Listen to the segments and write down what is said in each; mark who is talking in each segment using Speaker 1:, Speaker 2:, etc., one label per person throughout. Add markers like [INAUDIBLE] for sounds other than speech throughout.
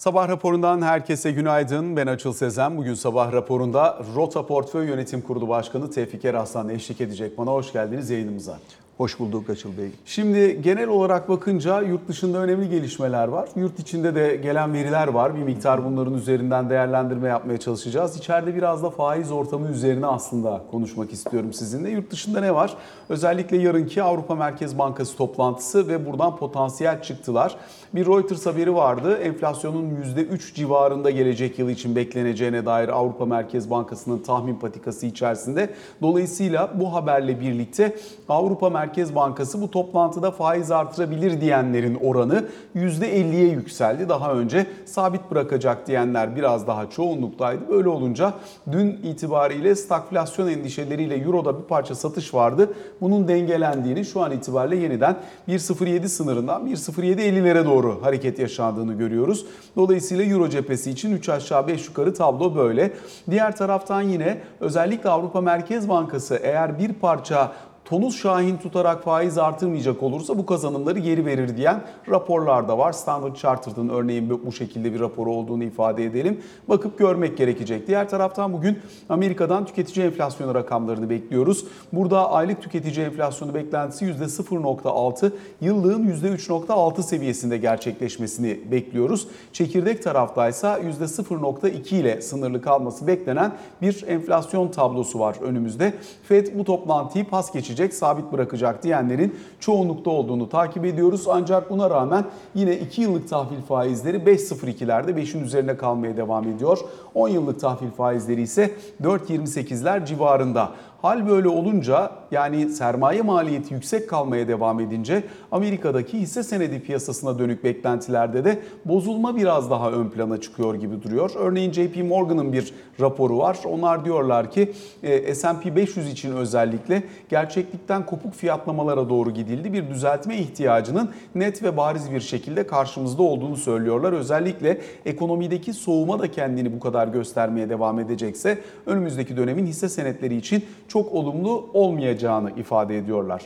Speaker 1: Sabah raporundan herkese günaydın. Ben Açıl Sezen. Bugün sabah raporunda Rota Portföy Yönetim Kurulu Başkanı Tevfik Eraslan eşlik edecek bana. Hoş geldiniz yayınımıza.
Speaker 2: Hoş bulduk Açıl Bey.
Speaker 1: Şimdi genel olarak bakınca yurt dışında önemli gelişmeler var. Yurt içinde de gelen veriler var. Bir miktar bunların üzerinden değerlendirme yapmaya çalışacağız. İçeride biraz da faiz ortamı üzerine aslında konuşmak istiyorum sizinle. Yurt dışında ne var? Özellikle yarınki Avrupa Merkez Bankası toplantısı ve buradan potansiyel çıktılar. Bir Reuters haberi vardı. Enflasyonun %3 civarında gelecek yıl için bekleneceğine dair Avrupa Merkez Bankası'nın tahmin patikası içerisinde. Dolayısıyla bu haberle birlikte Avrupa Merkez Bankası bu toplantıda faiz artırabilir diyenlerin oranı %50'ye yükseldi. Daha önce sabit bırakacak diyenler biraz daha çoğunluktaydı. Böyle olunca dün itibariyle stagflasyon endişeleriyle Euro'da bir parça satış vardı. Bunun dengelendiğini şu an itibariyle yeniden 1.07 sınırından 1.07.50'lere doğru doğru hareket yaşandığını görüyoruz. Dolayısıyla Euro cephesi için 3 aşağı 5 yukarı tablo böyle. Diğer taraftan yine özellikle Avrupa Merkez Bankası eğer bir parça tonus şahin tutarak faiz artırmayacak olursa bu kazanımları geri verir diyen raporlar da var. Standard Chartered'ın örneğin bu şekilde bir raporu olduğunu ifade edelim. Bakıp görmek gerekecek. Diğer taraftan bugün Amerika'dan tüketici enflasyonu rakamlarını bekliyoruz. Burada aylık tüketici enflasyonu beklentisi %0.6, yıllığın %3.6 seviyesinde gerçekleşmesini bekliyoruz. Çekirdek taraftaysa %0.2 ile sınırlı kalması beklenen bir enflasyon tablosu var önümüzde. Fed bu toplantıyı pas geçecek geçecek, sabit bırakacak diyenlerin çoğunlukta olduğunu takip ediyoruz. Ancak buna rağmen yine 2 yıllık tahvil faizleri 5.02'lerde 5'in üzerine kalmaya devam ediyor. 10 yıllık tahvil faizleri ise 4.28'ler civarında. Hal böyle olunca yani sermaye maliyeti yüksek kalmaya devam edince Amerika'daki hisse senedi piyasasına dönük beklentilerde de bozulma biraz daha ön plana çıkıyor gibi duruyor. Örneğin JP Morgan'ın bir raporu var. Onlar diyorlar ki e, S&P 500 için özellikle gerçeklikten kopuk fiyatlamalara doğru gidildi. Bir düzeltme ihtiyacının net ve bariz bir şekilde karşımızda olduğunu söylüyorlar. Özellikle ekonomideki soğuma da kendini bu kadar göstermeye devam edecekse önümüzdeki dönemin hisse senetleri için çok olumlu olmayacağını ifade ediyorlar.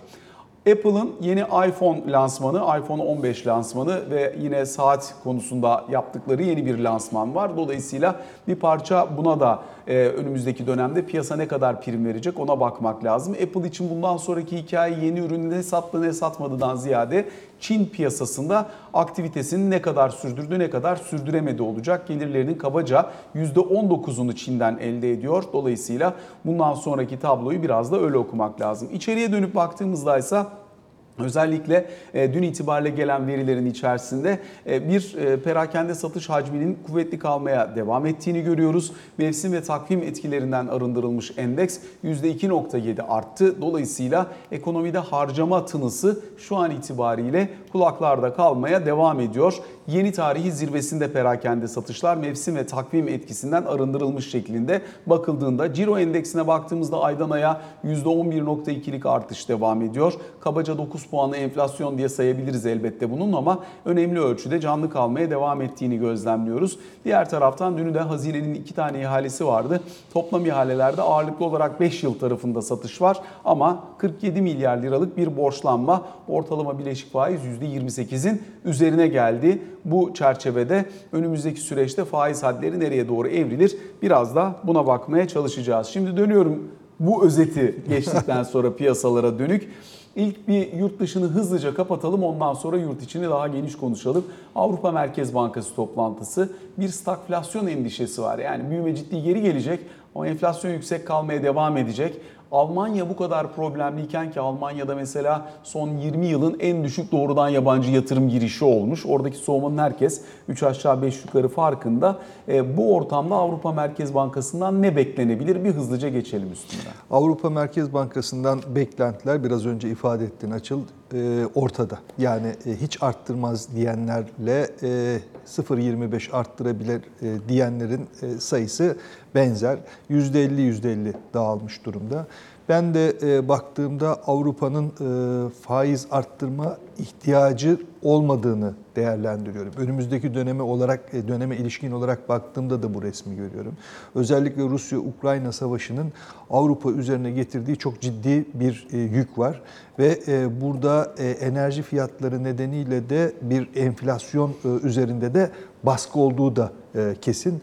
Speaker 1: Apple'ın yeni iPhone lansmanı, iPhone 15 lansmanı ve yine saat konusunda yaptıkları yeni bir lansman var. Dolayısıyla bir parça buna da e, önümüzdeki dönemde piyasa ne kadar prim verecek ona bakmak lazım. Apple için bundan sonraki hikaye yeni ürünü ne sattı ne satmadıdan ziyade Çin piyasasında aktivitesini ne kadar sürdürdü ne kadar sürdüremedi olacak. Gelirlerinin kabaca %19'unu Çin'den elde ediyor. Dolayısıyla bundan sonraki tabloyu biraz da öyle okumak lazım. İçeriye dönüp baktığımızda ise Özellikle e, dün itibariyle gelen verilerin içerisinde e, bir e, perakende satış hacminin kuvvetli kalmaya devam ettiğini görüyoruz. Mevsim ve takvim etkilerinden arındırılmış endeks %2.7 arttı. Dolayısıyla ekonomide harcama tınısı şu an itibariyle kulaklarda kalmaya devam ediyor. Yeni tarihi zirvesinde perakende satışlar mevsim ve takvim etkisinden arındırılmış şeklinde bakıldığında Ciro endeksine baktığımızda aydan aya %11.2'lik artış devam ediyor. Kabaca 9 puanı enflasyon diye sayabiliriz elbette bunun ama önemli ölçüde canlı kalmaya devam ettiğini gözlemliyoruz. Diğer taraftan dünü de hazinenin iki tane ihalesi vardı. Toplam ihalelerde ağırlıklı olarak 5 yıl tarafında satış var ama 47 milyar liralık bir borçlanma ortalama bileşik faiz %28'in üzerine geldi. Bu çerçevede önümüzdeki süreçte faiz hadleri nereye doğru evrilir biraz da buna bakmaya çalışacağız. Şimdi dönüyorum bu özeti geçtikten [LAUGHS] sonra piyasalara dönük. İlk bir yurt dışını hızlıca kapatalım ondan sonra yurt içini daha geniş konuşalım. Avrupa Merkez Bankası toplantısı bir stagflasyon endişesi var. Yani büyüme ciddi geri gelecek ama enflasyon yüksek kalmaya devam edecek. Almanya bu kadar problemliyken ki Almanya'da mesela son 20 yılın en düşük doğrudan yabancı yatırım girişi olmuş. Oradaki soğumanın herkes 3 aşağı 5 yukarı farkında. E, bu ortamda Avrupa Merkez Bankası'ndan ne beklenebilir? Bir hızlıca geçelim üstünden.
Speaker 2: Avrupa Merkez Bankası'ndan beklentiler biraz önce ifade ettin Açıl e, ortada. Yani e, hiç arttırmaz diyenlerle e, 0.25 arttırabilir e, diyenlerin e, sayısı benzer. %50 %50 dağılmış durumda. Ben de baktığımda Avrupa'nın faiz arttırma ihtiyacı olmadığını değerlendiriyorum. Önümüzdeki döneme olarak e, döneme ilişkin olarak baktığımda da bu resmi görüyorum. Özellikle Rusya-Ukrayna savaşının Avrupa üzerine getirdiği çok ciddi bir e, yük var ve e, burada enerji fiyatları nedeniyle de bir enflasyon üzerinde de baskı olduğu da kesin.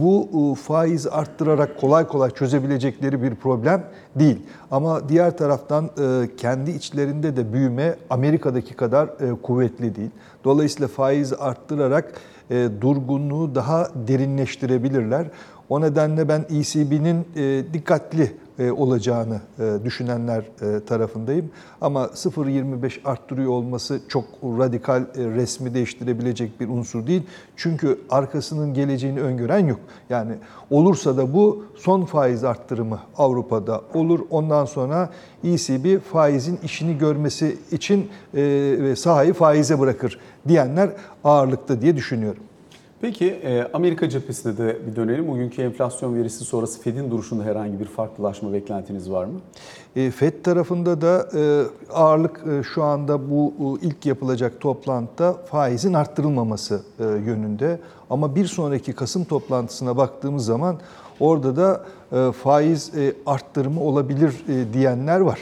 Speaker 2: Bu e, faiz arttırarak kolay kolay çözebilecekleri bir problem değil. Ama diğer taraftan e, kendi içlerinde de büyüme Amerika'daki kadar e, kuvvetli değil. Dolayısıyla faiz arttırarak durgunluğu daha derinleştirebilirler. O nedenle ben ECB'nin dikkatli olacağını e, düşünenler e, tarafındayım. Ama 0.25 arttırıyor olması çok radikal e, resmi değiştirebilecek bir unsur değil. Çünkü arkasının geleceğini öngören yok. Yani olursa da bu son faiz arttırımı Avrupa'da olur. Ondan sonra ECB faizin işini görmesi için e, sahayı faize bırakır diyenler ağırlıkta diye düşünüyorum.
Speaker 1: Peki e, Amerika cephesine de bir dönelim. Bugünkü enflasyon verisi sonrası Fed'in duruşunda herhangi bir farklılaşma beklentiniz var mı?
Speaker 2: E, FED tarafında da e, ağırlık şu anda bu ilk yapılacak toplantıda faizin arttırılmaması yönünde. Ama bir sonraki Kasım toplantısına baktığımız zaman orada da faiz arttırımı olabilir diyenler var.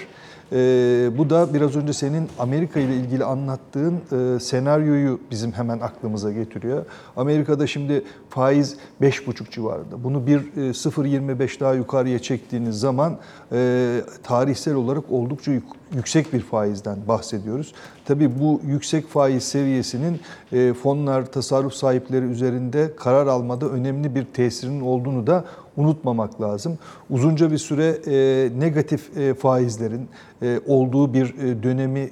Speaker 2: Ee, bu da biraz önce senin Amerika ile ilgili anlattığın e, senaryoyu bizim hemen aklımıza getiriyor. Amerika'da şimdi faiz 5,5 civarında. Bunu bir e, 0,25 daha yukarıya çektiğiniz zaman e, tarihsel olarak oldukça yüksek bir faizden bahsediyoruz. Tabii bu yüksek faiz seviyesinin e, fonlar, tasarruf sahipleri üzerinde karar almada önemli bir tesirinin olduğunu da unutmamak lazım. Uzunca bir süre e, negatif e, faizlerin olduğu bir dönemi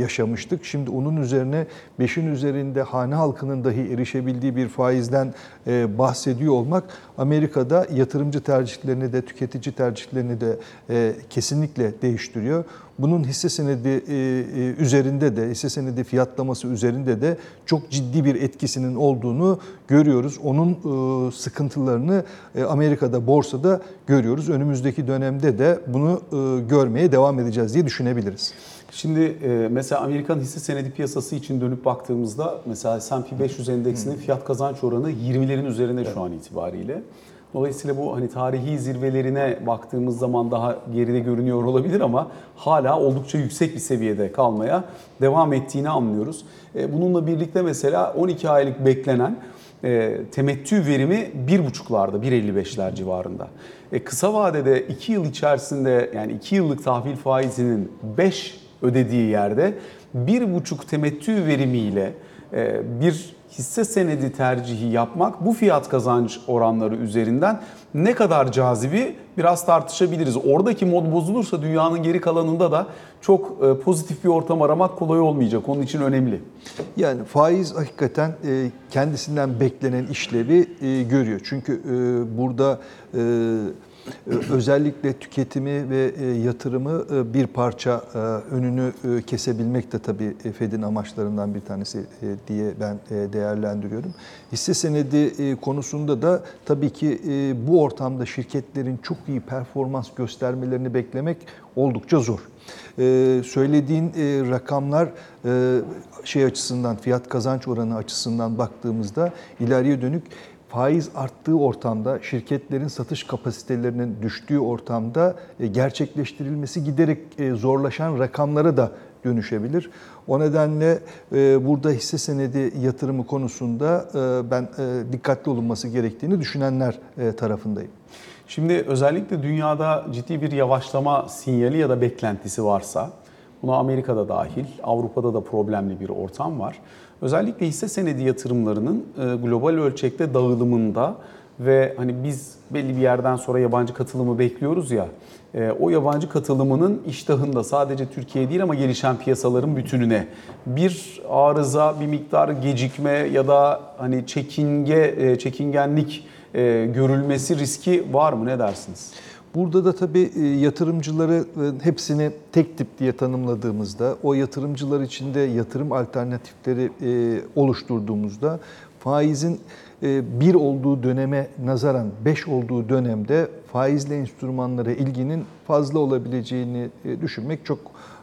Speaker 2: yaşamıştık. Şimdi onun üzerine 5'in üzerinde hane halkının dahi erişebildiği bir faizden bahsediyor olmak Amerika'da yatırımcı tercihlerini de tüketici tercihlerini de e, kesinlikle değiştiriyor. Bunun hisse senedi e, e, üzerinde de, hisse senedi fiyatlaması üzerinde de çok ciddi bir etkisinin olduğunu görüyoruz. Onun e, sıkıntılarını Amerika'da borsada görüyoruz. Önümüzdeki dönemde de bunu görmeye devam edeceğiz diye düşünebiliriz.
Speaker 1: Şimdi mesela Amerikan hisse senedi piyasası için dönüp baktığımızda mesela S&P 500 endeksinin fiyat kazanç oranı 20'lerin üzerinde şu an itibariyle. Dolayısıyla bu hani tarihi zirvelerine baktığımız zaman daha geride görünüyor olabilir ama hala oldukça yüksek bir seviyede kalmaya devam ettiğini anlıyoruz. E, bununla birlikte mesela 12 aylık beklenen e, temettü verimi 1,5'larda, 1,55'ler civarında. E, kısa vadede 2 yıl içerisinde yani 2 yıllık tahvil faizinin 5 ödediği yerde 1,5 temettü verimiyle bir hisse senedi tercihi yapmak bu fiyat kazanç oranları üzerinden ne kadar cazibi biraz tartışabiliriz. Oradaki mod bozulursa dünyanın geri kalanında da çok e, pozitif bir ortam aramak kolay olmayacak. Onun için önemli.
Speaker 2: Yani faiz hakikaten e, kendisinden beklenen işlevi e, görüyor. Çünkü burada özellikle tüketimi ve e, yatırımı e, bir parça e, önünü kesebilmek de tabii Fed'in amaçlarından bir tanesi diye ben değerlendiriyorum. Hisse senedi konusunda da tabii ki bu ortamda şirketlerin çok iyi performans göstermelerini beklemek oldukça zor. Söylediğin rakamlar şey açısından fiyat kazanç oranı açısından baktığımızda ileriye dönük faiz arttığı ortamda, şirketlerin satış kapasitelerinin düştüğü ortamda e, gerçekleştirilmesi giderek e, zorlaşan rakamlara da dönüşebilir. O nedenle e, burada hisse senedi yatırımı konusunda ben dikkatli olunması gerektiğini düşünenler tarafındayım.
Speaker 1: Şimdi özellikle dünyada ciddi bir yavaşlama sinyali ya da beklentisi varsa, buna Amerika'da dahil, Avrupa'da da problemli bir ortam var. Özellikle hisse senedi yatırımlarının e, global ölçekte dağılımında ve hani biz belli bir yerden sonra yabancı katılımı bekliyoruz ya. E, o yabancı katılımının iştahında sadece Türkiye değil ama gelişen piyasaların bütününe bir arıza, bir miktar gecikme ya da hani çekinge e, çekingenlik görülmesi riski var mı ne dersiniz?
Speaker 2: Burada da tabii e, yatırımcıları e, hepsini tek tip diye tanımladığımızda, o yatırımcılar içinde yatırım alternatifleri e, oluşturduğumuzda faizin bir olduğu döneme nazaran 5 olduğu dönemde faizli enstrümanlara ilginin fazla olabileceğini düşünmek çok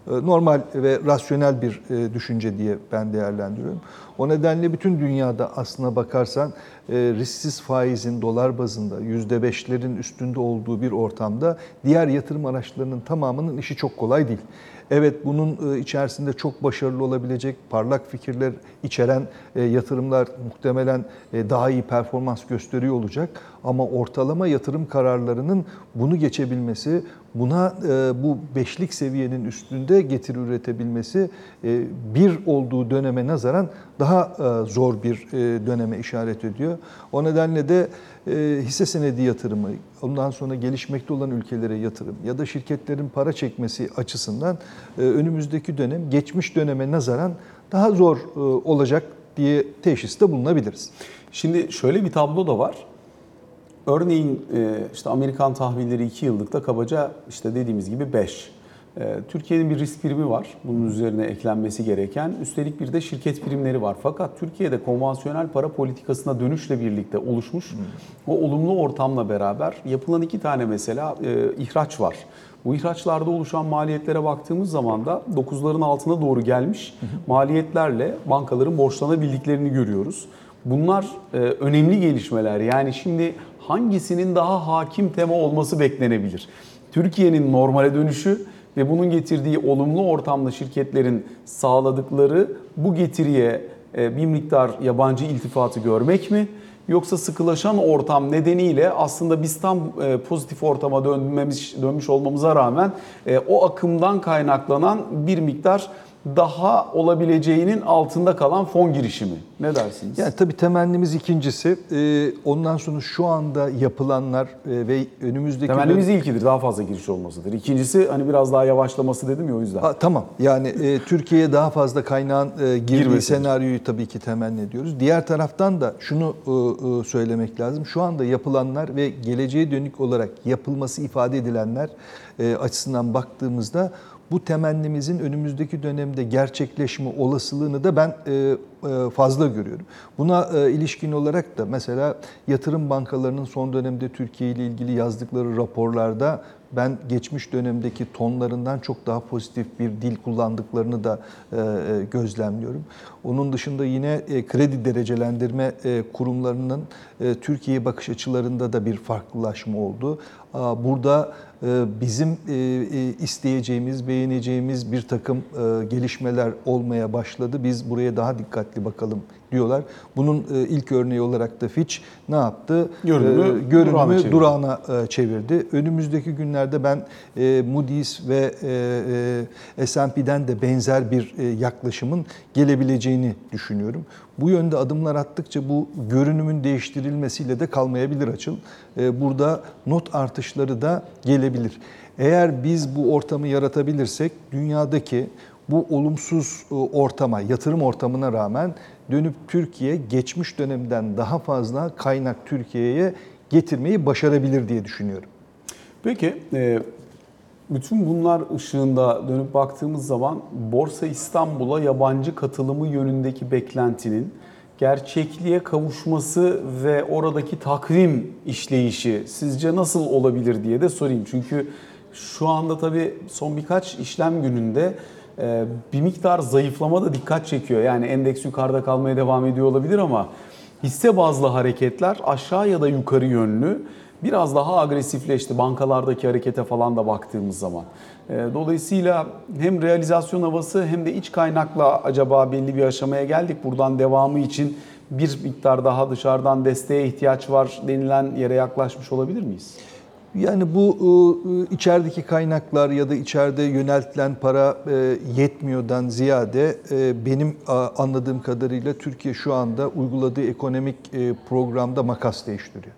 Speaker 2: e, normal ve rasyonel bir e, düşünce diye ben değerlendiriyorum. O nedenle bütün dünyada aslına bakarsan e, risksiz faizin dolar bazında %5'lerin üstünde olduğu bir ortamda diğer yatırım araçlarının tamamının işi çok kolay değil. Evet bunun e, içerisinde çok başarılı olabilecek parlak fikirler içeren e, yatırımlar muhtemelen e, daha iyi performans gösteriyor olacak. Ama ortalama yatırım kararlarının bunu geçebilmesi, buna bu beşlik seviyenin üstünde getiri üretebilmesi bir olduğu döneme nazaran daha zor bir döneme işaret ediyor. O nedenle de hisse senedi yatırımı, ondan sonra gelişmekte olan ülkelere yatırım ya da şirketlerin para çekmesi açısından önümüzdeki dönem geçmiş döneme nazaran daha zor olacak diye teşhiste bulunabiliriz.
Speaker 1: Şimdi şöyle bir tablo da var. Örneğin işte Amerikan tahvilleri 2 yıllıkta kabaca işte dediğimiz gibi 5. Türkiye'nin bir risk primi var. Bunun üzerine eklenmesi gereken. Üstelik bir de şirket primleri var. Fakat Türkiye'de konvansiyonel para politikasına dönüşle birlikte oluşmuş o olumlu ortamla beraber yapılan iki tane mesela ihraç var. Bu ihraçlarda oluşan maliyetlere baktığımız zaman da 9'ların altına doğru gelmiş maliyetlerle bankaların borçlanabildiklerini görüyoruz. Bunlar önemli gelişmeler. Yani şimdi hangisinin daha hakim tema olması beklenebilir? Türkiye'nin normale dönüşü ve bunun getirdiği olumlu ortamda şirketlerin sağladıkları bu getiriye bir miktar yabancı iltifatı görmek mi? Yoksa sıkılaşan ortam nedeniyle aslında biz tam pozitif ortama dönmemiz, dönmüş olmamıza rağmen o akımdan kaynaklanan bir miktar daha olabileceğinin altında kalan fon girişimi. Ne dersiniz?
Speaker 2: Yani tabii temennimiz ikincisi. Ondan sonra şu anda yapılanlar ve önümüzdeki...
Speaker 1: Temennimiz dön- ilkidir. Daha fazla giriş olmasıdır. İkincisi hani biraz daha yavaşlaması dedim ya o yüzden.
Speaker 2: Ha, tamam. Yani e, Türkiye'ye daha fazla kaynağın e, girdiği
Speaker 1: Girmesidir.
Speaker 2: senaryoyu tabii ki temenni ediyoruz. Diğer taraftan da şunu e, e, söylemek lazım. Şu anda yapılanlar ve geleceğe dönük olarak yapılması ifade edilenler e, açısından baktığımızda bu temennimizin önümüzdeki dönemde gerçekleşme olasılığını da ben fazla görüyorum. Buna ilişkin olarak da mesela yatırım bankalarının son dönemde Türkiye ile ilgili yazdıkları raporlarda ben geçmiş dönemdeki tonlarından çok daha pozitif bir dil kullandıklarını da gözlemliyorum. Onun dışında yine kredi derecelendirme kurumlarının Türkiye bakış açılarında da bir farklılaşma oldu. Burada bizim isteyeceğimiz, beğeneceğimiz bir takım gelişmeler olmaya başladı. Biz buraya daha dikkatli bakalım diyorlar. Bunun ilk örneği olarak da Fitch ne yaptı?
Speaker 1: Görünümü,
Speaker 2: Görünümü
Speaker 1: durağına çevirdi.
Speaker 2: durağına çevirdi. Önümüzdeki günlerde ben Moody's ve S&P'den de benzer bir yaklaşımın gelebileceğini düşünüyorum. Bu yönde adımlar attıkça bu görünümün değiştirilmesiyle de kalmayabilir açıl. Burada not artışları da gelebilir. Eğer biz bu ortamı yaratabilirsek dünyadaki bu olumsuz ortama, yatırım ortamına rağmen dönüp Türkiye geçmiş dönemden daha fazla kaynak Türkiye'ye getirmeyi başarabilir diye düşünüyorum.
Speaker 1: Peki bütün bunlar ışığında dönüp baktığımız zaman Borsa İstanbul'a yabancı katılımı yönündeki beklentinin gerçekliğe kavuşması ve oradaki takvim işleyişi sizce nasıl olabilir diye de sorayım. Çünkü şu anda tabii son birkaç işlem gününde bir miktar zayıflama da dikkat çekiyor. Yani endeks yukarıda kalmaya devam ediyor olabilir ama hisse bazlı hareketler aşağı ya da yukarı yönlü biraz daha agresifleşti bankalardaki harekete falan da baktığımız zaman. Dolayısıyla hem realizasyon havası hem de iç kaynakla acaba belli bir aşamaya geldik. Buradan devamı için bir miktar daha dışarıdan desteğe ihtiyaç var denilen yere yaklaşmış olabilir miyiz?
Speaker 2: Yani bu içerideki kaynaklar ya da içeride yöneltilen para yetmiyordan ziyade benim anladığım kadarıyla Türkiye şu anda uyguladığı ekonomik programda makas değiştiriyor.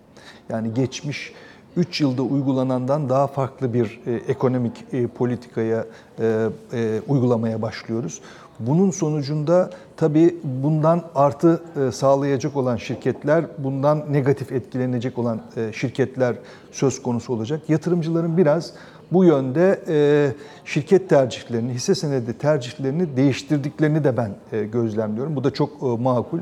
Speaker 2: Yani geçmiş 3 yılda uygulanandan daha farklı bir ekonomik politikaya uygulamaya başlıyoruz. Bunun sonucunda tabii bundan artı sağlayacak olan şirketler, bundan negatif etkilenecek olan şirketler söz konusu olacak. Yatırımcıların biraz bu yönde şirket tercihlerini, hisse senedi tercihlerini değiştirdiklerini de ben gözlemliyorum. Bu da çok makul.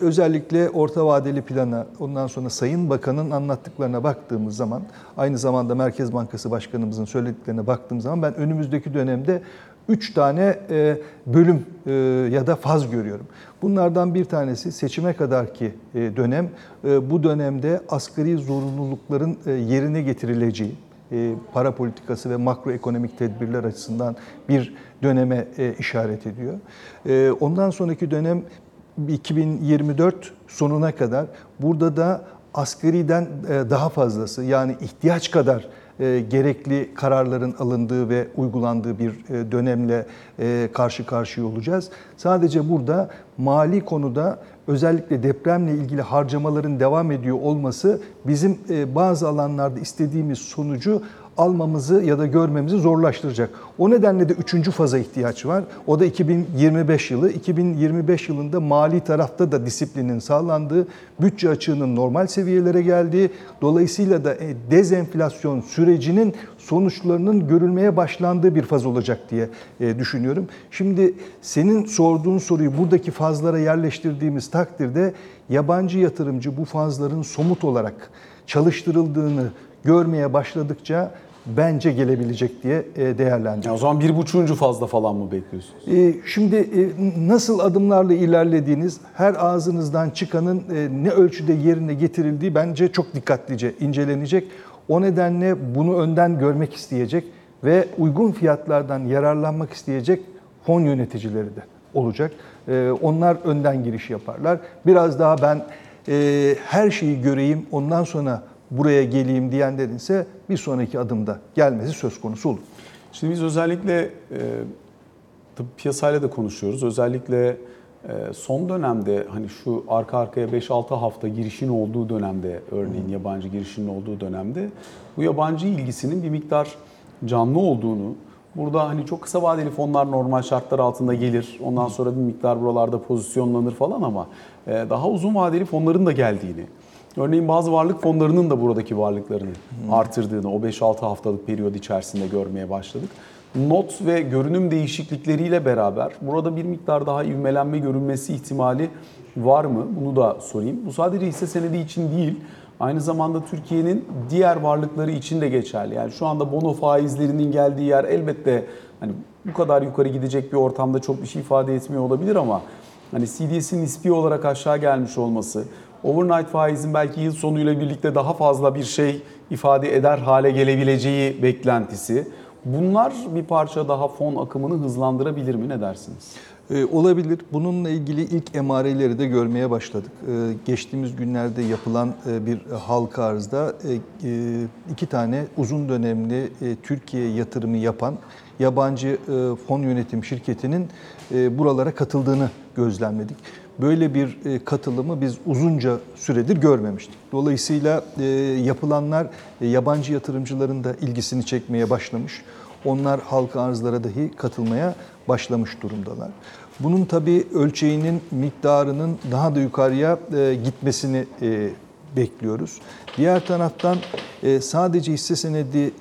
Speaker 2: Özellikle orta vadeli plana, ondan sonra Sayın Bakan'ın anlattıklarına baktığımız zaman, aynı zamanda Merkez Bankası Başkanımızın söylediklerine baktığımız zaman ben önümüzdeki dönemde üç tane e, bölüm e, ya da faz görüyorum. Bunlardan bir tanesi seçime kadarki e, dönem. Bu dönemde asgari zorunlulukların yerine getirileceği, para politikası ve makroekonomik tedbirler açısından bir döneme işaret ediyor. Ondan sonraki dönem 2024 sonuna kadar burada da asgariden daha fazlası yani ihtiyaç kadar e, gerekli kararların alındığı ve uygulandığı bir e, dönemle e, karşı karşıya olacağız. Sadece burada mali konuda özellikle depremle ilgili harcamaların devam ediyor olması bizim e, bazı alanlarda istediğimiz sonucu almamızı ya da görmemizi zorlaştıracak. O nedenle de üçüncü faza ihtiyaç var. O da 2025 yılı. 2025 yılında mali tarafta da disiplinin sağlandığı, bütçe açığının normal seviyelere geldiği, dolayısıyla da e, dezenflasyon sürecinin sonuçlarının görülmeye başlandığı bir faz olacak diye e, düşünüyorum. Şimdi senin sorduğun soruyu buradaki fazlara yerleştirdiğimiz takdirde yabancı yatırımcı bu fazların somut olarak çalıştırıldığını görmeye başladıkça bence gelebilecek diye e, değerlendiriyorum.
Speaker 1: O zaman bir buçuğuncu fazla falan mı bekliyorsunuz?
Speaker 2: E, Şimdi e, nasıl adımlarla ilerlediğiniz, her ağzınızdan çıkanın ne ölçüde yerine getirildiği bence çok dikkatlice incelenecek. O nedenle bunu önden görmek isteyecek ve uygun fiyatlardan yararlanmak isteyecek fon yöneticileri de olacak. Onlar önden giriş yaparlar. Biraz daha ben her şeyi göreyim, ondan sonra buraya geleyim diyenlerin ise bir sonraki adımda gelmesi söz konusu olur.
Speaker 1: Şimdi biz özellikle e, tabii piyasayla da konuşuyoruz. Özellikle e, son dönemde hani şu arka arkaya 5-6 hafta girişin olduğu dönemde örneğin yabancı girişinin olduğu dönemde bu yabancı ilgisinin bir miktar canlı olduğunu Burada hani çok kısa vadeli fonlar normal şartlar altında gelir. Ondan sonra bir miktar buralarda pozisyonlanır falan ama e, daha uzun vadeli fonların da geldiğini, Örneğin bazı varlık fonlarının da buradaki varlıklarını artırdığını o 5-6 haftalık periyod içerisinde görmeye başladık. Not ve görünüm değişiklikleriyle beraber burada bir miktar daha ivmelenme görünmesi ihtimali var mı? Bunu da sorayım. Bu sadece hisse senedi için değil, aynı zamanda Türkiye'nin diğer varlıkları için de geçerli. Yani şu anda bono faizlerinin geldiği yer elbette hani bu kadar yukarı gidecek bir ortamda çok bir şey ifade etmiyor olabilir ama hani CDS'in nispi olarak aşağı gelmiş olması, overnight faizin belki yıl sonuyla birlikte daha fazla bir şey ifade eder hale gelebileceği beklentisi. Bunlar bir parça daha fon akımını hızlandırabilir mi ne dersiniz?
Speaker 2: Ee, olabilir. Bununla ilgili ilk emareleri de görmeye başladık. Ee, geçtiğimiz günlerde yapılan e, bir halka arzda e, e, iki tane uzun dönemli e, Türkiye yatırımı yapan yabancı e, fon yönetim şirketinin e, buralara katıldığını gözlemledik. Böyle bir e, katılımı biz uzunca süredir görmemiştik. Dolayısıyla e, yapılanlar e, yabancı yatırımcıların da ilgisini çekmeye başlamış. Onlar halka arzlara dahi katılmaya başlamış durumdalar. Bunun tabii ölçeğinin, miktarının daha da yukarıya gitmesini bekliyoruz. Diğer taraftan sadece hisse senedi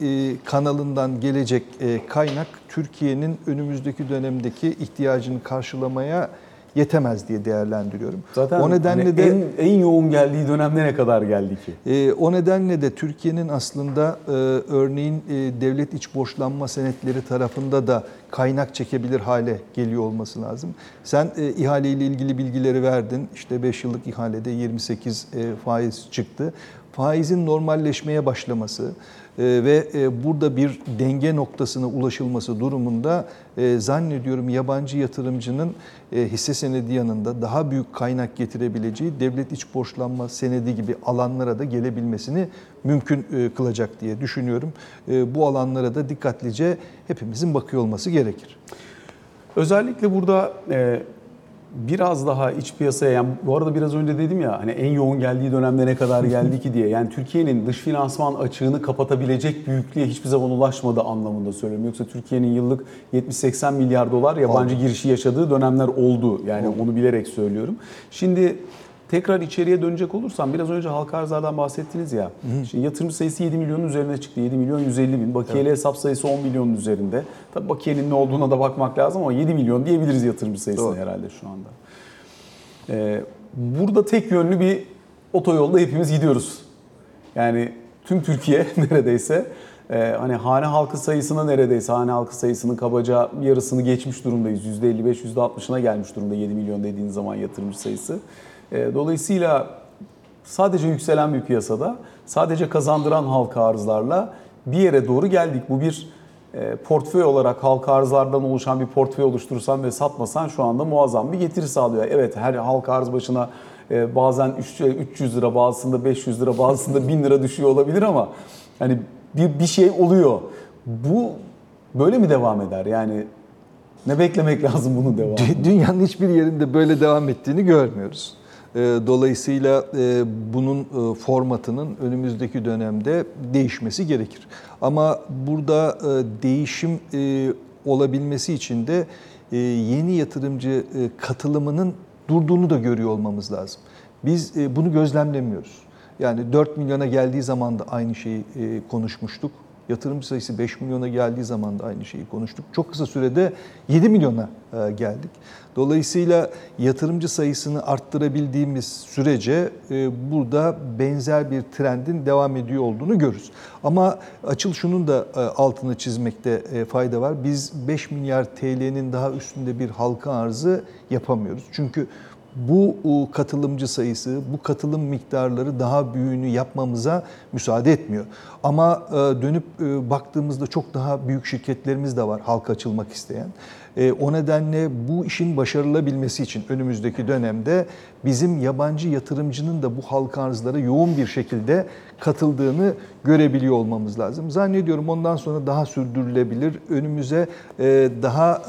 Speaker 2: kanalından gelecek kaynak Türkiye'nin önümüzdeki dönemdeki ihtiyacını karşılamaya yetemez diye değerlendiriyorum.
Speaker 1: Zaten
Speaker 2: o nedenle
Speaker 1: hani
Speaker 2: de
Speaker 1: en, en yoğun geldiği dönemde ne kadar geldi ki?
Speaker 2: e, o nedenle de Türkiye'nin aslında e, örneğin e, devlet iç borçlanma senetleri tarafında da kaynak çekebilir hale geliyor olması lazım. Sen e, ihaleyle ilgili bilgileri verdin. İşte 5 yıllık ihalede 28 e, faiz çıktı. Faizin normalleşmeye başlaması ve e, burada bir denge noktasına ulaşılması durumunda e, zannediyorum yabancı yatırımcının e, hisse senedi yanında daha büyük kaynak getirebileceği devlet iç borçlanma senedi gibi alanlara da gelebilmesini mümkün kılacak diye düşünüyorum. Bu alanlara da dikkatlice hepimizin bakıyor olması gerekir.
Speaker 1: Özellikle burada biraz daha iç piyasaya yani bu arada biraz önce dedim ya hani en yoğun geldiği dönemde ne kadar geldi ki diye. Yani Türkiye'nin dış finansman açığını kapatabilecek büyüklüğe hiçbir zaman ulaşmadı anlamında söylüyorum. Yoksa Türkiye'nin yıllık 70-80 milyar dolar yabancı girişi yaşadığı dönemler oldu. Yani onu bilerek söylüyorum. Şimdi Tekrar içeriye dönecek olursam biraz önce halka arzlardan bahsettiniz ya. Şimdi yatırımcı sayısı 7 milyonun üzerine çıktı. 7 milyon 150 bin. Bakiyeli hesap sayısı 10 milyonun üzerinde. Tabii bakiyenin ne olduğuna da bakmak lazım ama 7 milyon diyebiliriz yatırımcı sayısına
Speaker 2: Doğru.
Speaker 1: herhalde şu anda. Ee, burada tek yönlü bir otoyolda hepimiz gidiyoruz. Yani tüm Türkiye [LAUGHS] neredeyse Ee, hani hane halkı sayısına neredeyse hane halkı sayısının kabaca yarısını geçmiş durumdayız. %55, %60'ına gelmiş durumda 7 milyon dediğiniz zaman yatırımcı sayısı. Ee, dolayısıyla sadece yükselen bir piyasada, sadece kazandıran halka arzlarla bir yere doğru geldik. Bu bir e, portföy olarak halka arzlardan oluşan bir portföy oluşturursan ve satmasan şu anda muazzam bir getiri sağlıyor. Evet her halka arz başına e, bazen üç- 300 lira, bazısında 500 lira, bazısında 1000 lira düşüyor olabilir ama hani bir, bir şey oluyor. Bu böyle mi devam eder? Yani ne beklemek [LAUGHS] lazım bunun devamı?
Speaker 2: Dü- Dünyanın hiçbir yerinde böyle devam ettiğini görmüyoruz. Ee, Dolayısıyla e, bunun e, formatının önümüzdeki dönemde değişmesi gerekir. Ama burada e, değişim olabilmesi için de yeni yatırımcı katılımının durduğunu da görüyor olmamız lazım. Biz bunu gözlemlemiyoruz. Yani 4 milyona geldiği zaman da aynı şeyi konuşmuştuk. Yatırımcı sayısı 5 milyona geldiği zaman da aynı şeyi konuştuk. Çok kısa sürede 7 milyona e, geldik. Dolayısıyla yatırımcı sayısını arttırabildiğimiz sürece e, burada benzer bir trendin devam ediyor olduğunu görürüz. Ama açıl şunun da e, altını çizmekte fayda var. Biz 5 milyar TL'nin daha üstünde bir halka arzı yapamıyoruz. Çünkü bu katılımcı sayısı, bu katılım miktarları daha büyüğünü yapmamıza müsaade etmiyor. Ama e, dönüp e, baktığımızda çok daha büyük şirketlerimiz de var halka açılmak isteyen. E, O nedenle bu işin başarılabilmesi için önümüzdeki dönemde bizim yabancı yatırımcının da bu halka arzlara yoğun bir şekilde katıldığını görebiliyor olmamız lazım. Zannediyorum ondan sonra daha sürdürülebilir, önümüze e, daha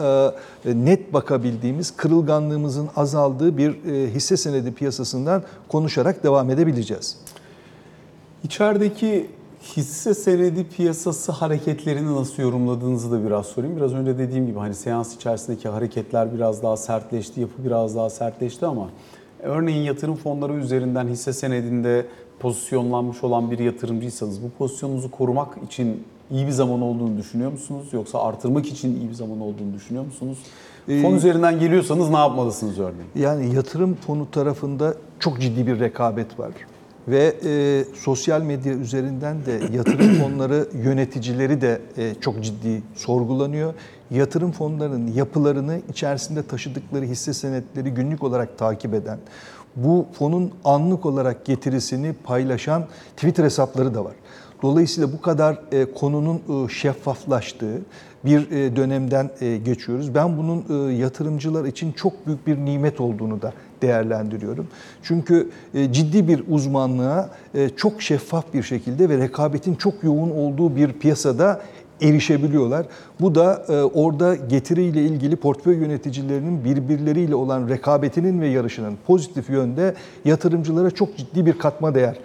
Speaker 2: e, net bakabildiğimiz, kırılganlığımızın azaldığı bir hisse senedi piyasasından konuşarak devam edebileceğiz.
Speaker 1: İçerideki hisse senedi piyasası hareketlerini nasıl yorumladığınızı da biraz sorayım. Biraz önce dediğim gibi hani seans içerisindeki hareketler biraz daha sertleşti, yapı biraz daha sertleşti ama örneğin yatırım fonları üzerinden hisse senedinde pozisyonlanmış olan bir yatırımcıysanız bu pozisyonunuzu korumak için iyi bir zaman olduğunu düşünüyor musunuz? Yoksa artırmak için iyi bir zaman olduğunu düşünüyor musunuz? Fon
Speaker 2: Ee,
Speaker 1: üzerinden geliyorsanız ne yapmalısınız örneğin?
Speaker 2: Yani yatırım fonu tarafında çok ciddi bir rekabet var. Ve e, sosyal medya üzerinden de yatırım [CLEARS THROAT] fonları yöneticileri de e, çok ciddi sorgulanıyor. Yatırım fonlarının yapılarını içerisinde taşıdıkları hisse senetleri günlük olarak takip eden, bu fonun anlık olarak getirisini paylaşan Twitter hesapları da var. Dolayısıyla bu kadar e, konunun e, şeffaflaştığı bir e, dönemden e, geçiyoruz. Ben bunun e, yatırımcılar için çok büyük bir nimet olduğunu da değerlendiriyorum. Çünkü e, ciddi bir uzmanlığa e, çok şeffaf bir şekilde ve rekabetin çok yoğun olduğu bir piyasada erişebiliyorlar. Bu da e, orada getiriyle ilgili portföy yöneticilerinin birbirleriyle olan rekabetinin ve yarışının pozitif yönde yatırımcılara çok ciddi bir katma değer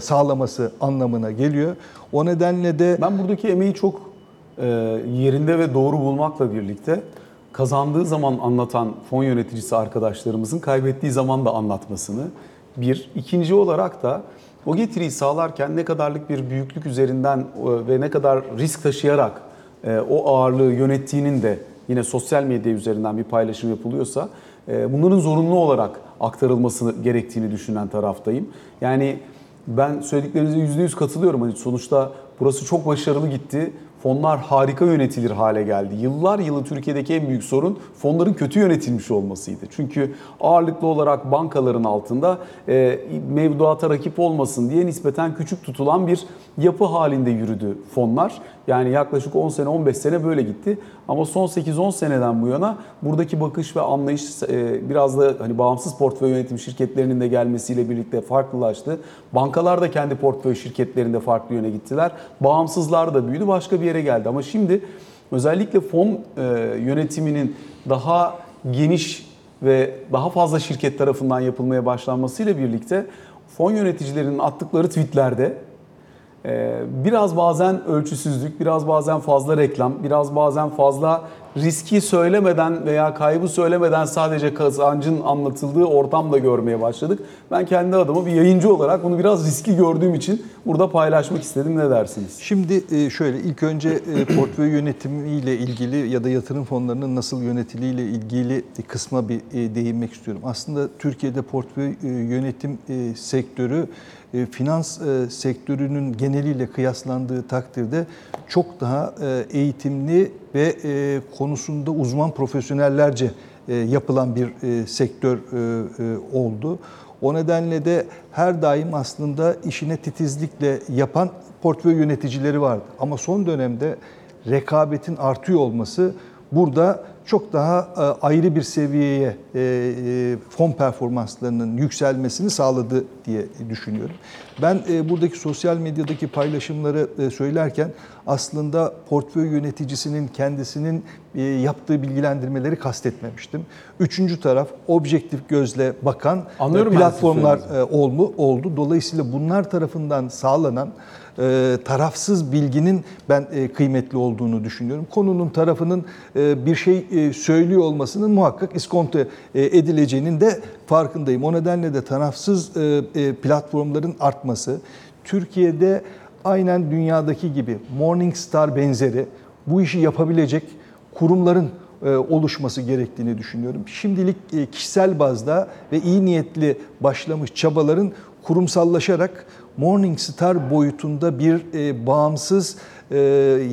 Speaker 2: sağlaması anlamına geliyor. O nedenle de
Speaker 1: Ben buradaki emeği çok yerinde ve doğru bulmakla birlikte kazandığı zaman anlatan fon yöneticisi arkadaşlarımızın kaybettiği zaman da anlatmasını bir. ikinci olarak da o getiriyi sağlarken ne kadarlık bir büyüklük üzerinden e, ve ne kadar risk taşıyarak e, o ağırlığı yönettiğinin de yine sosyal medya üzerinden bir paylaşım yapılıyorsa e, bunların zorunlu olarak aktarılması gerektiğini düşünen taraftayım. Yani ben söylediklerinize %100 katılıyorum. Hani sonuçta burası çok başarılı gitti. Fonlar harika yönetilir hale geldi. Yıllar yılı Türkiye'deki en büyük sorun fonların kötü yönetilmiş olmasıydı. Çünkü ağırlıklı olarak bankaların altında e, mevduata rakip olmasın diye nispeten küçük tutulan bir yapı halinde yürüdü fonlar. Yani yaklaşık 10 sene 15 sene böyle gitti. Ama son 8-10 seneden bu yana buradaki bakış ve anlayış e, biraz da hani bağımsız portföy yönetim şirketlerinin de gelmesiyle birlikte farklılaştı. Bankalar da kendi portföy şirketlerinde farklı yöne gittiler. Bağımsızlar da büyüdü başka bir yere geldi. Ama şimdi özellikle fon e, yönetiminin daha geniş ve daha fazla şirket tarafından yapılmaya başlanmasıyla birlikte fon yöneticilerinin attıkları tweetlerde ee, biraz bazen ölçüsüzlük, biraz bazen fazla reklam, biraz bazen fazla riski söylemeden veya kaybı söylemeden sadece kazancın anlatıldığı ortam da görmeye başladık. Ben kendi adıma bir yayıncı olarak bunu biraz riskli gördüğüm için burada paylaşmak istedim. Ne dersiniz?
Speaker 2: Şimdi e, şöyle ilk önce e, portföy yönetimiyle ilgili ya da yatırım fonlarının nasıl yönetiliyle ilgili kısma bir e, değinmek istiyorum. Aslında Türkiye'de portföy yönetim sektörü e, finans e, sektörünün geneliyle kıyaslandığı takdirde çok daha e, eğitimli ve konusunda uzman profesyonellerce yapılan bir sektör oldu. O nedenle de her daim aslında işine titizlikle yapan portföy yöneticileri vardı. Ama son dönemde rekabetin artıyor olması burada çok daha e, ayrı bir seviyeye e, e, fon performanslarının yükselmesini sağladı diye düşünüyorum. Ben e, buradaki sosyal medyadaki paylaşımları e, söylerken aslında portföy yöneticisinin kendisinin e, yaptığı bilgilendirmeleri kastetmemiştim. Üçüncü taraf objektif gözle bakan
Speaker 1: Anlıyorum
Speaker 2: e, platformlar e, olmu, oldu. Dolayısıyla bunlar tarafından sağlanan e, tarafsız bilginin ben e, kıymetli olduğunu düşünüyorum. Konunun tarafının e, bir şey e, söylüyor olmasının muhakkak iskonto e, edileceğinin de farkındayım. O nedenle de tarafsız e, e, platformların artması, Türkiye'de aynen dünyadaki gibi Morningstar benzeri bu işi yapabilecek kurumların e, oluşması gerektiğini düşünüyorum. Şimdilik kişisel bazda ve iyi niyetli başlamış çabaların kurumsallaşarak Morningstar boyutunda bir bağımsız e,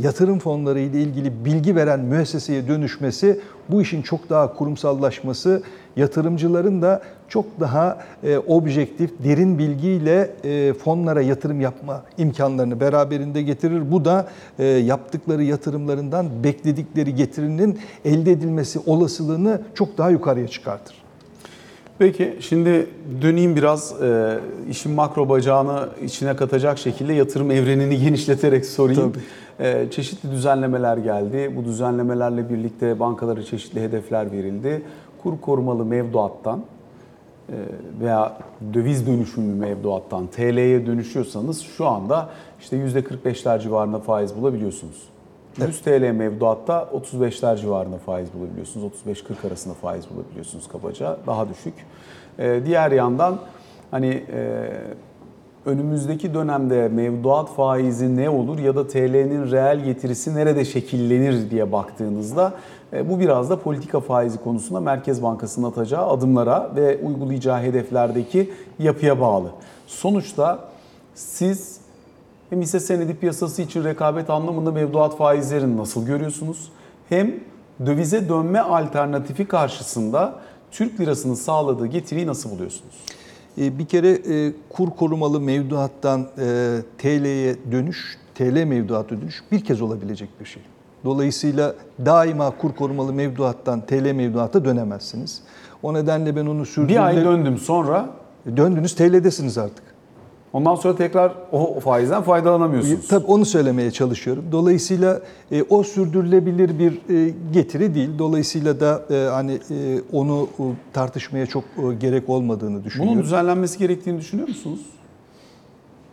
Speaker 2: yatırım fonları ile ilgili bilgi veren müesseseye dönüşmesi, bu işin çok daha kurumsallaşması, yatırımcıların da çok daha e, objektif, derin bilgiyle e, fonlara yatırım yapma imkanlarını beraberinde getirir. Bu da e, yaptıkları yatırımlarından bekledikleri getirinin elde edilmesi olasılığını çok daha yukarıya çıkartır.
Speaker 1: Peki şimdi döneyim biraz e, işin makro bacağını içine katacak şekilde yatırım evrenini [LAUGHS] genişleterek sorayım. E, çeşitli düzenlemeler geldi. Bu düzenlemelerle birlikte bankalara çeşitli hedefler verildi. Kur korumalı mevduattan e, veya döviz dönüşümlü mevduattan TL'ye dönüşüyorsanız şu anda işte %45'ler civarında faiz bulabiliyorsunuz. 100 TL mevduatta 35'ler civarında faiz bulabiliyorsunuz. 35-40 arasında faiz bulabiliyorsunuz kabaca. Daha düşük. Ee, diğer yandan hani e, önümüzdeki dönemde mevduat faizi ne olur ya da TL'nin reel getirisi nerede şekillenir diye baktığınızda e, bu biraz da politika faizi konusunda Merkez Bankası'nın atacağı adımlara ve uygulayacağı hedeflerdeki yapıya bağlı. Sonuçta siz hem hisse senedi piyasası için rekabet anlamında mevduat faizlerini nasıl görüyorsunuz? Hem dövize dönme alternatifi karşısında Türk lirasının sağladığı getiriyi nasıl buluyorsunuz?
Speaker 2: E, Bir kere e, kur korumalı mevduattan e, TL'ye dönüş, TL mevduata dönüş bir kez olabilecek bir şey. Dolayısıyla daima kur korumalı mevduattan TL mevduata dönemezsiniz. O nedenle ben onu sürdürdüm.
Speaker 1: Bir ay döndüm sonra
Speaker 2: Döndünüz TL'desiniz artık.
Speaker 1: Ondan sonra tekrar o faizden faydalanamıyorsunuz.
Speaker 2: Tabii onu söylemeye çalışıyorum. Dolayısıyla e, o sürdürülebilir bir e, getiri değil. Dolayısıyla da e, hani e, onu e, tartışmaya çok e, gerek olmadığını düşünüyorum.
Speaker 1: Bunun düzenlenmesi gerektiğini düşünüyor musunuz?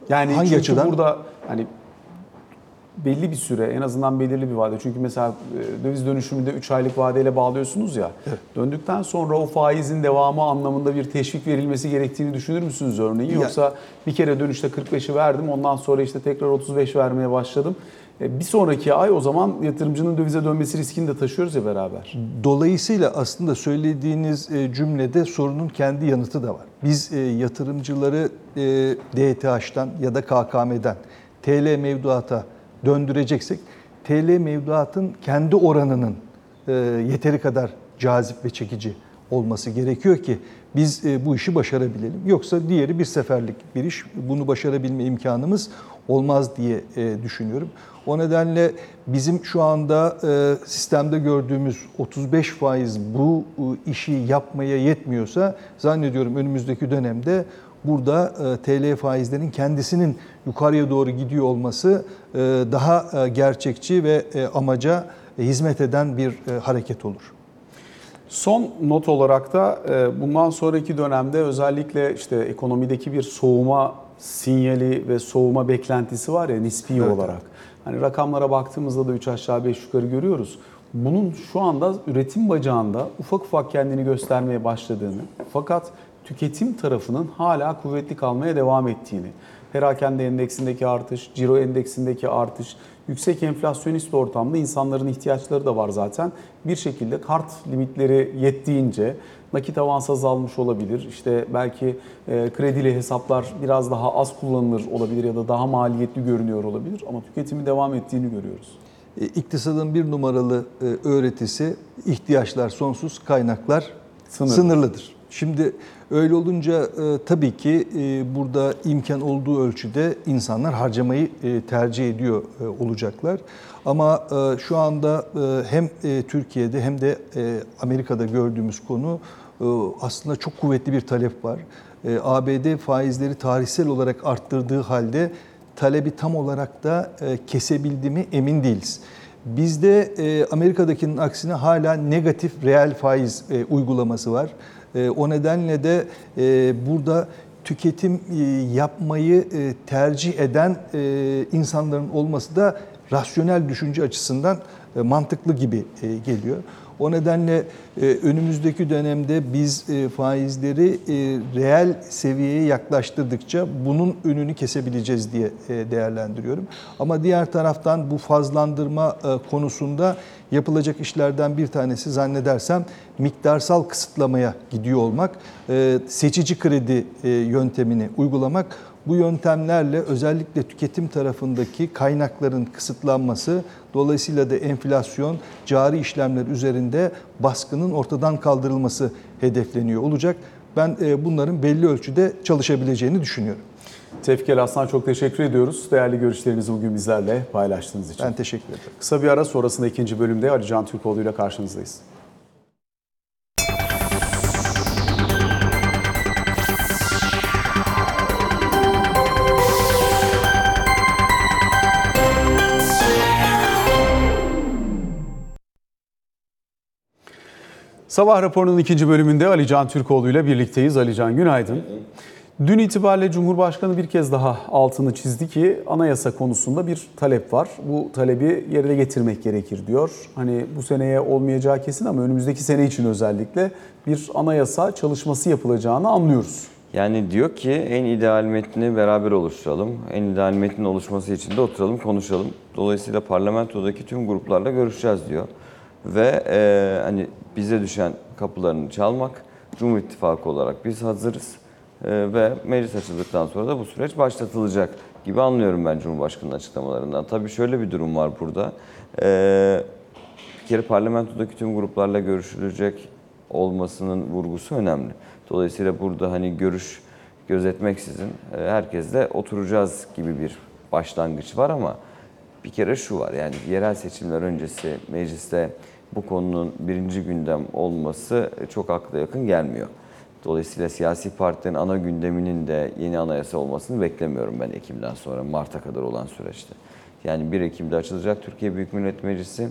Speaker 1: Yani
Speaker 2: Hangi
Speaker 1: çünkü
Speaker 2: açıdan?
Speaker 1: burada hani belli bir süre en azından belirli bir vade. Çünkü mesela e, döviz dönüşümünde 3 aylık vadeyle bağlıyorsunuz ya. Döndükten sonra o faizin devamı anlamında bir teşvik verilmesi gerektiğini düşünür müsünüz örneğin? Yoksa bir kere dönüşte 45'i verdim ondan sonra işte tekrar 35 vermeye başladım. E, Bir sonraki ay o zaman yatırımcının dövize dönmesi riskini de taşıyoruz ya beraber.
Speaker 2: Dolayısıyla aslında söylediğiniz e, cümlede sorunun kendi yanıtı da var. Biz yatırımcıları DTH'dan ya da KKM'den TL mevduata döndüreceksek TL mevduatın kendi oranının e, yeteri kadar cazip ve çekici olması gerekiyor ki biz e, bu işi başarabilelim. Yoksa diğeri bir seferlik bir iş. Bunu başarabilme imkanımız olmaz diye e, düşünüyorum. O nedenle bizim şu anda e, sistemde gördüğümüz 35 faiz bu e, işi yapmaya yetmiyorsa zannediyorum önümüzdeki dönemde burada e, TL faizlerinin kendisinin yukarıya doğru gidiyor olması e, daha e, gerçekçi ve e, amaca hizmet eden bir hareket olur.
Speaker 1: Son not olarak da bundan sonraki dönemde özellikle işte ekonomideki bir soğuma sinyali ve soğuma beklentisi var ya nispi
Speaker 2: Evet,
Speaker 1: olarak. Hani rakamlara baktığımızda da 3 aşağı 5 yukarı görüyoruz. bunun şu anda üretim bacağında ufak ufak kendini göstermeye başladığını fakat tüketim tarafının hala kuvvetli kalmaya devam ettiğini, perakende endeksindeki artış, ciro endeksindeki artış, yüksek enflasyonist ortamda insanların ihtiyaçları da var zaten. Bir şekilde kart limitleri yettiğince nakit avans azalmış olabilir. İşte belki e, kredili hesaplar biraz daha az kullanılır olabilir ya da daha maliyetli görünüyor olabilir ama tüketimi devam ettiğini görüyoruz.
Speaker 2: E, İktisadın bir numaralı e, öğretisi ihtiyaçlar sonsuz, kaynaklar
Speaker 1: Sınırlı.
Speaker 2: sınırlıdır. Şimdi öyle olunca e, tabii ki e, burada imkan olduğu ölçüde insanlar harcamayı e, tercih ediyor e, olacaklar. Ama e, şu anda e, hem e, Türkiye'de hem de e, Amerika'da gördüğümüz konu e, aslında çok kuvvetli bir talep var. E, ABD faizleri tarihsel olarak arttırdığı halde talebi tam olarak da e, kesebildi mi emin değiliz. Bizde e, Amerika'dakinin aksine hala negatif reel faiz e, uygulaması var. E, o nedenle de e, burada tüketim e, yapmayı tercih eden insanların olması da rasyonel düşünce açısından mantıklı gibi geliyor. O nedenle e, önümüzdeki dönemde biz e, faizleri e, reel seviyeye yaklaştırdıkça bunun önünü kesebileceğiz diye değerlendiriyorum. Ama diğer taraftan bu fazlandırma konusunda yapılacak işlerden bir tanesi zannedersem miktarsal kısıtlamaya gidiyor olmak, seçici kredi yöntemini uygulamak. Bu yöntemlerle özellikle tüketim tarafındaki kaynakların kısıtlanması, dolayısıyla da enflasyon, cari işlemler üzerinde baskının ortadan kaldırılması hedefleniyor olacak. Ben e, bunların belli ölçüde çalışabileceğini düşünüyorum.
Speaker 1: Tevfik El Aslan çok teşekkür ediyoruz. Değerli görüşlerinizi bugün bizlerle paylaştığınız için.
Speaker 2: Ben teşekkür ederim.
Speaker 1: Kısa bir ara sonrasında ikinci bölümde Ali Can Türkoğlu ile karşınızdayız. Sabah raporunun ikinci bölümünde Ali Can Türkoğlu ile birlikteyiz. Ali Can günaydın. Dün itibariyle Cumhurbaşkanı bir kez daha altını çizdi ki anayasa konusunda bir talep var. Bu talebi yerine getirmek gerekir diyor. Hani bu seneye olmayacağı kesin ama önümüzdeki sene için özellikle bir anayasa çalışması yapılacağını anlıyoruz.
Speaker 3: Yani diyor ki en ideal metni beraber oluşturalım. En ideal metnin oluşması için de oturalım konuşalım. Dolayısıyla parlamentodaki tüm gruplarla görüşeceğiz diyor. Ve e, hani bize düşen kapılarını çalmak. Cumhur İttifakı olarak biz hazırız. E, ve meclis açıldıktan sonra da bu süreç başlatılacak gibi anlıyorum ben Cumhurbaşkanı'nın açıklamalarından. Tabii şöyle bir durum var burada. E, bir kere parlamentodaki tüm gruplarla görüşülecek olmasının vurgusu önemli. Dolayısıyla burada hani görüş gözetmeksizin e, herkesle oturacağız gibi bir başlangıç var ama bir kere şu var yani yerel seçimler öncesi mecliste bu konunun birinci gündem olması çok akla yakın gelmiyor. Dolayısıyla siyasi partilerin ana gündeminin de yeni anayasa olmasını beklemiyorum ben Ekim'den sonra Mart'a kadar olan süreçte. Yani 1 Ekim'de açılacak Türkiye Büyük Millet Meclisi.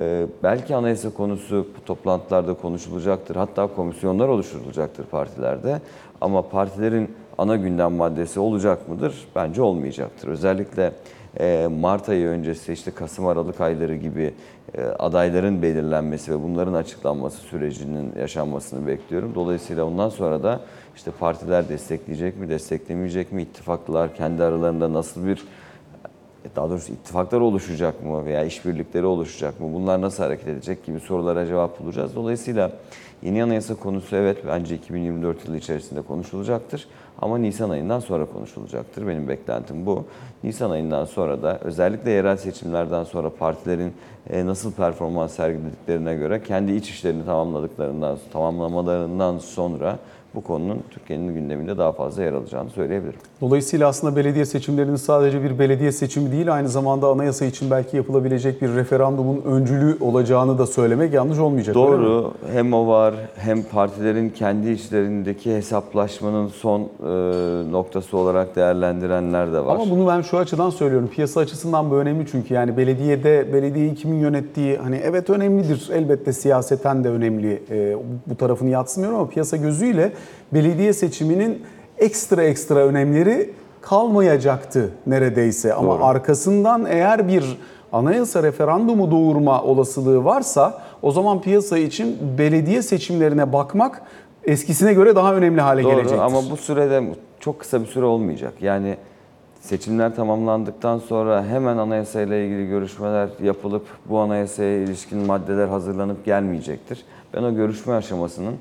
Speaker 3: Ee, belki anayasa konusu bu toplantılarda konuşulacaktır. Hatta komisyonlar oluşturulacaktır partilerde. Ama partilerin ana gündem maddesi olacak mıdır? Bence olmayacaktır. Özellikle e, Mart ayı öncesi işte Kasım Aralık ayları gibi e, adayların belirlenmesi ve bunların açıklanması sürecinin yaşanmasını bekliyorum. Dolayısıyla ondan sonra da işte partiler destekleyecek mi, desteklemeyecek mi, ittifaklılar kendi aralarında nasıl bir daha doğrusu ittifaklar oluşacak mı veya işbirlikleri oluşacak mı? Bunlar nasıl hareket edecek gibi sorulara cevap bulacağız. Dolayısıyla yeni anayasa konusu evet bence 2024 yılı içerisinde konuşulacaktır. Ama Nisan ayından sonra konuşulacaktır. Benim beklentim bu. Nisan ayından sonra da özellikle yerel seçimlerden sonra partilerin e, nasıl performans sergilediklerine göre kendi iç işlerini tamamladıklarından, tamamlamalarından sonra bu konunun Türkiye'nin gündeminde daha fazla yer alacağını söyleyebilirim.
Speaker 1: Dolayısıyla aslında belediye seçimlerinin sadece bir belediye seçimi değil, aynı zamanda anayasa için belki yapılabilecek bir referandumun öncülü olacağını da söylemek yanlış olmayacak.
Speaker 3: Doğru. Hem o var hem partilerin kendi içlerindeki hesaplaşmanın son e, noktası olarak değerlendirenler de var.
Speaker 1: Ama bunu ben şu açıdan söylüyorum. Piyasa açısından bu önemli çünkü yani belediyede belediyeyi kimin yönettiği hani evet önemlidir. Elbette siyaseten de önemli. Ee, bu tarafını yatsımıyorum ama piyasa gözüyle belediye seçiminin ekstra ekstra önemleri kalmayacaktı neredeyse. Ama
Speaker 3: Doğru.
Speaker 1: arkasından eğer bir anayasa referandumu doğurma olasılığı varsa o zaman piyasa için belediye seçimlerine bakmak eskisine göre daha önemli hale
Speaker 3: Doğru
Speaker 1: gelecektir.
Speaker 3: ama bu sürede çok kısa bir süre olmayacak. Yani seçimler tamamlandıktan sonra hemen anayasayla ilgili görüşmeler yapılıp bu anayasaya ilişkin maddeler hazırlanıp gelmeyecektir. Ben o görüşme aşamasının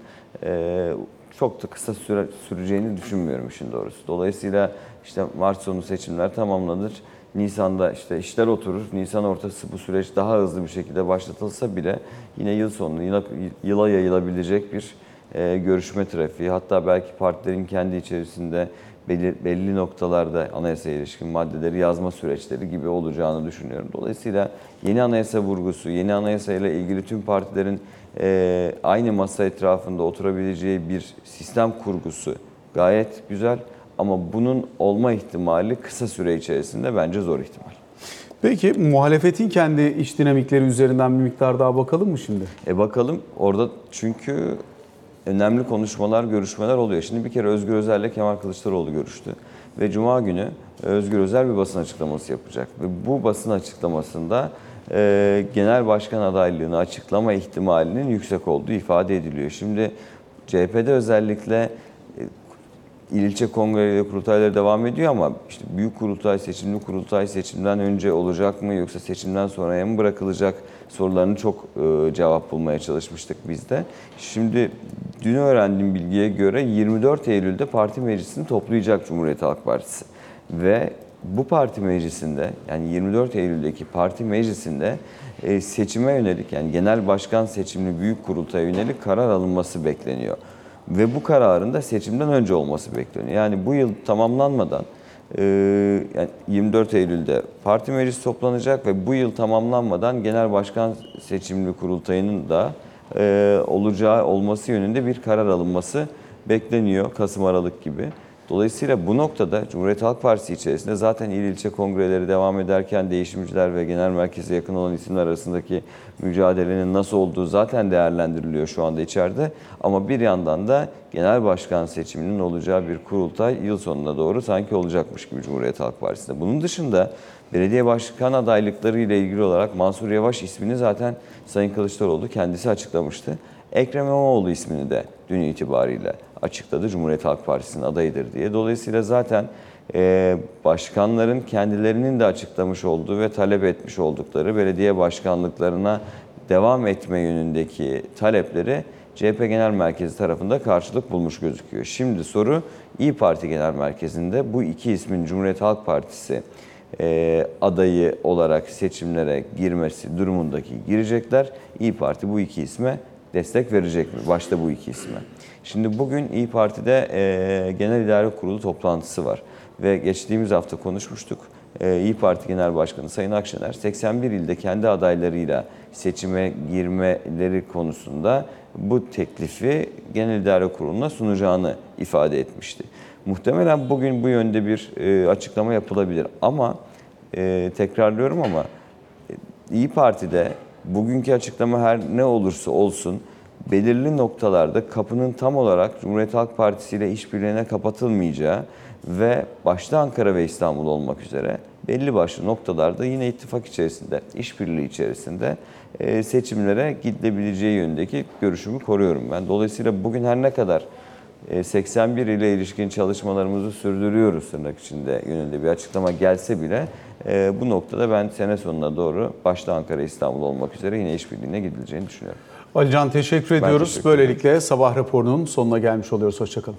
Speaker 3: eee, çok da kısa süre süreceğini düşünmüyorum işin doğrusu. Dolayısıyla işte Mart sonu seçimler tamamlanır. Nisan'da işte işler oturur. Nisan ortası bu süreç daha hızlı bir şekilde başlatılsa bile yine yıl sonu yıla, yıla yayılabilecek bir e, görüşme trafiği hatta belki partilerin kendi içerisinde belli, belli noktalarda anayasaya ilişkin maddeleri yazma süreçleri gibi olacağını düşünüyorum. Dolayısıyla yeni anayasa vurgusu, yeni anayasa ile ilgili tüm partilerin e, aynı masa etrafında oturabileceği bir sistem kurgusu gayet güzel ama bunun olma ihtimali kısa süre içerisinde bence zor ihtimal.
Speaker 1: Peki muhalefetin kendi iç dinamikleri üzerinden bir miktar daha bakalım mı şimdi?
Speaker 3: E bakalım orada çünkü önemli konuşmalar, görüşmeler oluyor. Şimdi bir kere Özgür Özel'le Kemal Kılıçdaroğlu görüştü. Ve Cuma günü Özgür Özel bir basın açıklaması yapacak. Ve bu basın açıklamasında e, genel başkan adaylığını açıklama ihtimalinin yüksek olduğu ifade ediliyor. Şimdi CHP'de özellikle e, İl ilçe kongreleri, kurultayları devam ediyor ama işte büyük kurultay, seçimli kurultay seçimden önce olacak mı yoksa seçimden sonraya mı bırakılacak sorularını çok e, cevap bulmaya çalışmıştık biz de. Şimdi dün öğrendiğim bilgiye göre 24 Eylül'de parti meclisini toplayacak Cumhuriyet Halk Partisi. Ve bu parti meclisinde yani 24 Eylül'deki parti meclisinde e, seçime yönelik yani genel başkan seçimli büyük kurultaya yönelik karar alınması bekleniyor. Ve bu kararın da seçimden önce olması bekleniyor. Yani bu yıl tamamlanmadan yani 24 Eylül'de parti meclisi toplanacak ve bu yıl tamamlanmadan genel başkan seçimli kurultayının da e, olacağı olması yönünde bir karar alınması bekleniyor Kasım Aralık gibi. Dolayısıyla bu noktada Cumhuriyet Halk Partisi içerisinde zaten il ilçe kongreleri devam ederken değişimciler ve genel merkeze yakın olan isimler arasındaki mücadelenin nasıl olduğu zaten değerlendiriliyor şu anda içeride. Ama bir yandan da genel başkan seçiminin olacağı bir kurultay yıl sonuna doğru sanki olacakmış gibi Cumhuriyet Halk Partisi'nde. Bunun dışında belediye başkan adaylıkları ile ilgili olarak Mansur Yavaş ismini zaten Sayın Kılıçdaroğlu kendisi açıklamıştı. Ekrem İmamoğlu ismini de dün itibariyle açıkladı. Cumhuriyet Halk Partisi'nin adayıdır diye. Dolayısıyla zaten e, başkanların kendilerinin de açıklamış olduğu ve talep etmiş oldukları belediye başkanlıklarına devam etme yönündeki talepleri CHP Genel Merkezi tarafında karşılık bulmuş gözüküyor. Şimdi soru İyi Parti Genel Merkezi'nde bu iki ismin Cumhuriyet Halk Partisi e, adayı olarak seçimlere girmesi durumundaki girecekler. İyi Parti bu iki isme destek verecek mi? Başta bu iki isme. Şimdi bugün İyi Parti'de e, Genel İdare Kurulu toplantısı var. Ve geçtiğimiz hafta konuşmuştuk. E, İyi Parti Genel Başkanı Sayın Akşener 81 ilde kendi adaylarıyla seçime girmeleri konusunda bu teklifi Genel İdare Kurulu'na sunacağını ifade etmişti. Muhtemelen bugün bu yönde bir e, açıklama yapılabilir ama e, tekrarlıyorum ama e, İyi Parti'de bugünkü açıklama her ne olursa olsun belirli noktalarda kapının tam olarak Cumhuriyet Halk Partisi ile işbirliğine kapatılmayacağı ve başta Ankara ve İstanbul olmak üzere belli başlı noktalarda yine ittifak içerisinde, işbirliği içerisinde e, seçimlere gidilebileceği yönündeki görüşümü koruyorum ben. Dolayısıyla bugün her ne kadar e, 81 ile ilişkin çalışmalarımızı sürdürüyoruz tırnak içinde yönünde bir açıklama gelse bile e, bu noktada ben sene sonuna doğru başta Ankara, İstanbul olmak üzere yine işbirliğine gidileceğini düşünüyorum.
Speaker 1: Alican teşekkür ediyoruz.
Speaker 3: teşekkür.
Speaker 1: Böylelikle sabah raporunun sonuna gelmiş oluyoruz. Hoşçakalın.